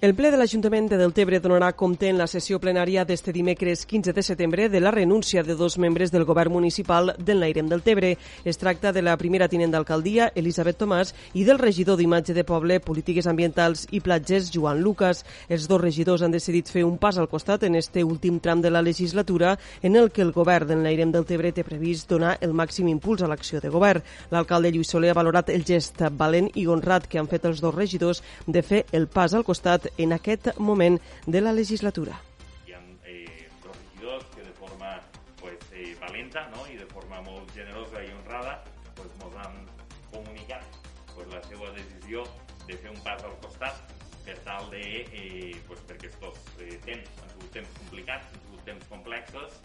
El ple de l'Ajuntament de Deltebre donarà compte en la sessió plenària d'este dimecres 15 de setembre de la renúncia de dos membres del govern municipal del Nairem del Tebre. Es tracta de la primera tinent d'alcaldia, Elisabet Tomàs, i del regidor d'imatge de poble, polítiques ambientals i platges, Joan Lucas. Els dos regidors han decidit fer un pas al costat en este últim tram de la legislatura en el que el govern del Nairem del Tebre té previst donar el màxim impuls a l'acció de govern. L'alcalde Lluís Soler ha valorat el gest valent i honrat que han fet els dos regidors de fer el pas al costat en aquest moment de la legislatura. Hi ha eh, regidors que de forma pues, eh, valenta no? i de forma molt generosa i honrada pues, ens han comunicat pues, la seva decisió de fer un pas al costat per tal de, eh, pues, perquè aquests eh, temps han sigut temps complicats, han sigut temps complexos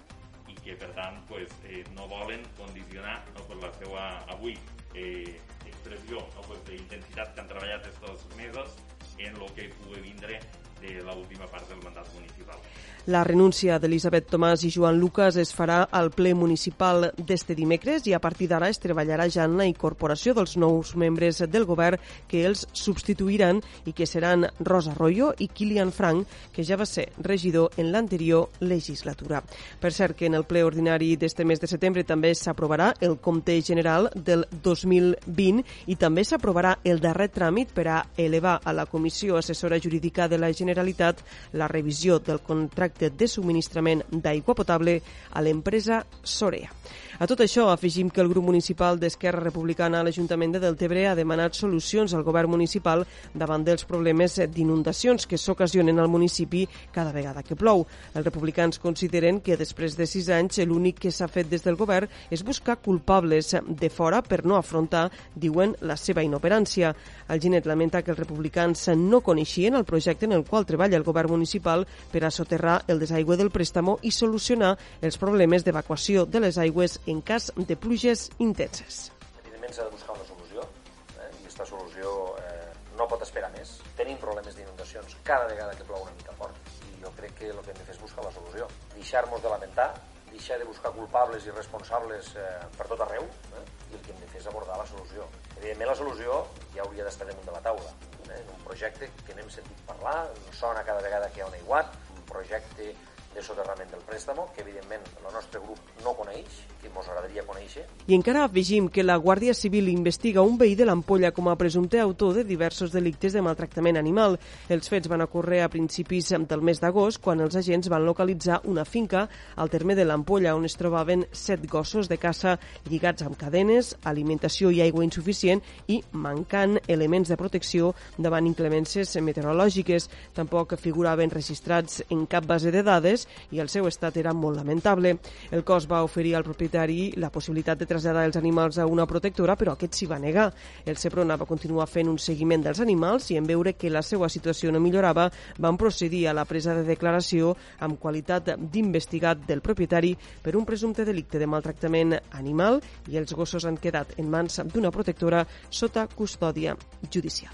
i que per tant pues, eh, no volen condicionar no, pues, la seva avui eh, expressió no, pues, d'intensitat que han treballat aquests mesos en el que pugui vindre de l'última part del mandat municipal. La renúncia d'Elisabet Tomàs i Joan Lucas es farà al ple municipal d'este dimecres i a partir d'ara es treballarà ja en la incorporació dels nous membres del govern que els substituiran i que seran Rosa Arroyo i Kilian Frank, que ja va ser regidor en l'anterior legislatura. Per cert que en el ple ordinari d'este mes de setembre també s'aprovarà el compte general del 2020 i també s'aprovarà el darrer tràmit per a elevar a la Comissió Assessora Jurídica de la Generalitat la revisió del contracte contracte de subministrament d'aigua potable a l'empresa Sorea. A tot això, afegim que el grup municipal d'Esquerra Republicana a l'Ajuntament de Deltebre ha demanat solucions al govern municipal davant dels problemes d'inundacions que s'ocasionen al municipi cada vegada que plou. Els republicans consideren que després de sis anys l'únic que s'ha fet des del govern és buscar culpables de fora per no afrontar, diuen, la seva inoperància. El Ginet lamenta que els republicans no coneixien el projecte en el qual treballa el govern municipal per a soterrar el desaigüe del préstamo i solucionar els problemes d'evacuació de les aigües en cas de pluges intenses. Evidentment s'ha de buscar una solució eh? i aquesta solució eh, no pot esperar més. Tenim problemes d'inundacions cada vegada que plou una mica fort i jo crec que el que hem de fer és buscar la solució. Deixar-nos de lamentar, deixar de buscar culpables i responsables eh, per tot arreu eh? i el que hem de fer és abordar la solució. Evidentment la solució ja hauria d'estar damunt de la taula. Eh? En un projecte que n'hem sentit parlar, sona cada vegada que hi ha un aiguat, un projecte de soterrament del préstamo, que evidentment el nostre grup no coneix, que ens agradaria conèixer. I encara afegim que la Guàrdia Civil investiga un veí de l'Ampolla com a presumpte autor de diversos delictes de maltractament animal. Els fets van ocórrer a principis del mes d'agost, quan els agents van localitzar una finca al terme de l'Ampolla, on es trobaven set gossos de caça lligats amb cadenes, alimentació i aigua insuficient i mancant elements de protecció davant inclemències meteorològiques. Tampoc figuraven registrats en cap base de dades i el seu estat era molt lamentable. El cos va oferir al propietari la possibilitat de traslladar els animals a una protectora, però aquest s'hi va negar. El Seprona va continuar fent un seguiment dels animals i en veure que la seva situació no millorava, van procedir a la presa de declaració amb qualitat d'investigat del propietari per un presumpte delicte de maltractament animal i els gossos han quedat en mans d'una protectora sota custòdia judicial.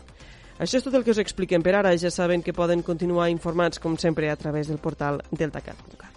Això és tot el que us expliquem per ara. Ja saben que poden continuar informats, com sempre, a través del portal deltacat.cat.